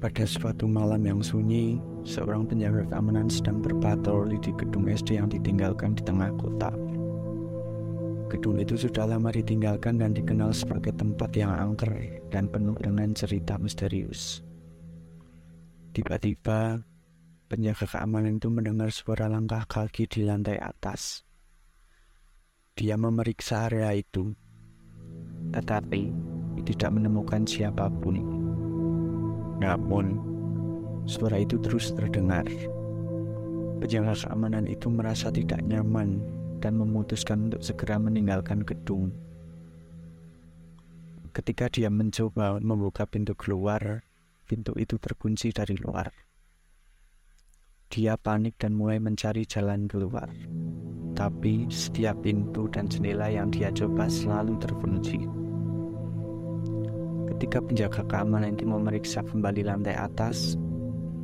Pada suatu malam yang sunyi, seorang penjaga keamanan sedang berpatroli di gedung SD yang ditinggalkan di tengah kota. Gedung itu sudah lama ditinggalkan dan dikenal sebagai tempat yang angker dan penuh dengan cerita misterius. Tiba-tiba, penjaga keamanan itu mendengar suara langkah kaki di lantai atas. Dia memeriksa area itu, tetapi tidak menemukan siapa pun. Namun, suara itu terus terdengar. Penjaga keamanan itu merasa tidak nyaman dan memutuskan untuk segera meninggalkan gedung. Ketika dia mencoba membuka pintu keluar, pintu itu terkunci dari luar. Dia panik dan mulai mencari jalan keluar. Tapi setiap pintu dan jendela yang dia coba selalu terkunci. Ketika penjaga keamanan itu memeriksa kembali lantai atas,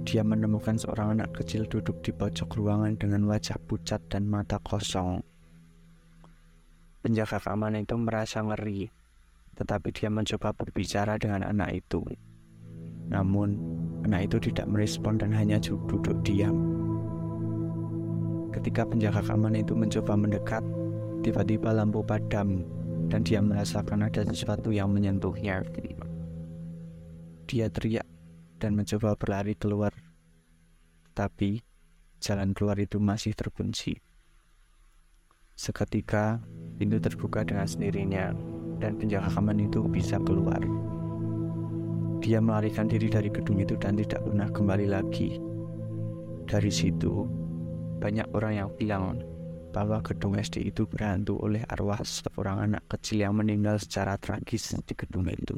dia menemukan seorang anak kecil duduk di pojok ruangan dengan wajah pucat dan mata kosong. Penjaga keamanan itu merasa ngeri, tetapi dia mencoba berbicara dengan anak itu. Namun, anak itu tidak merespon dan hanya duduk diam. Ketika penjaga keamanan itu mencoba mendekat, tiba-tiba lampu padam dan dia merasakan ada sesuatu yang menyentuhnya. Dia teriak dan mencoba berlari keluar, tapi jalan keluar itu masih terkunci. Seketika, pintu terbuka dengan sendirinya, dan penjaga keamanan itu bisa keluar. Dia melarikan diri dari gedung itu dan tidak pernah kembali lagi. Dari situ, banyak orang yang bilang bahwa gedung SD itu berhantu oleh arwah seorang anak kecil yang meninggal secara tragis di gedung itu.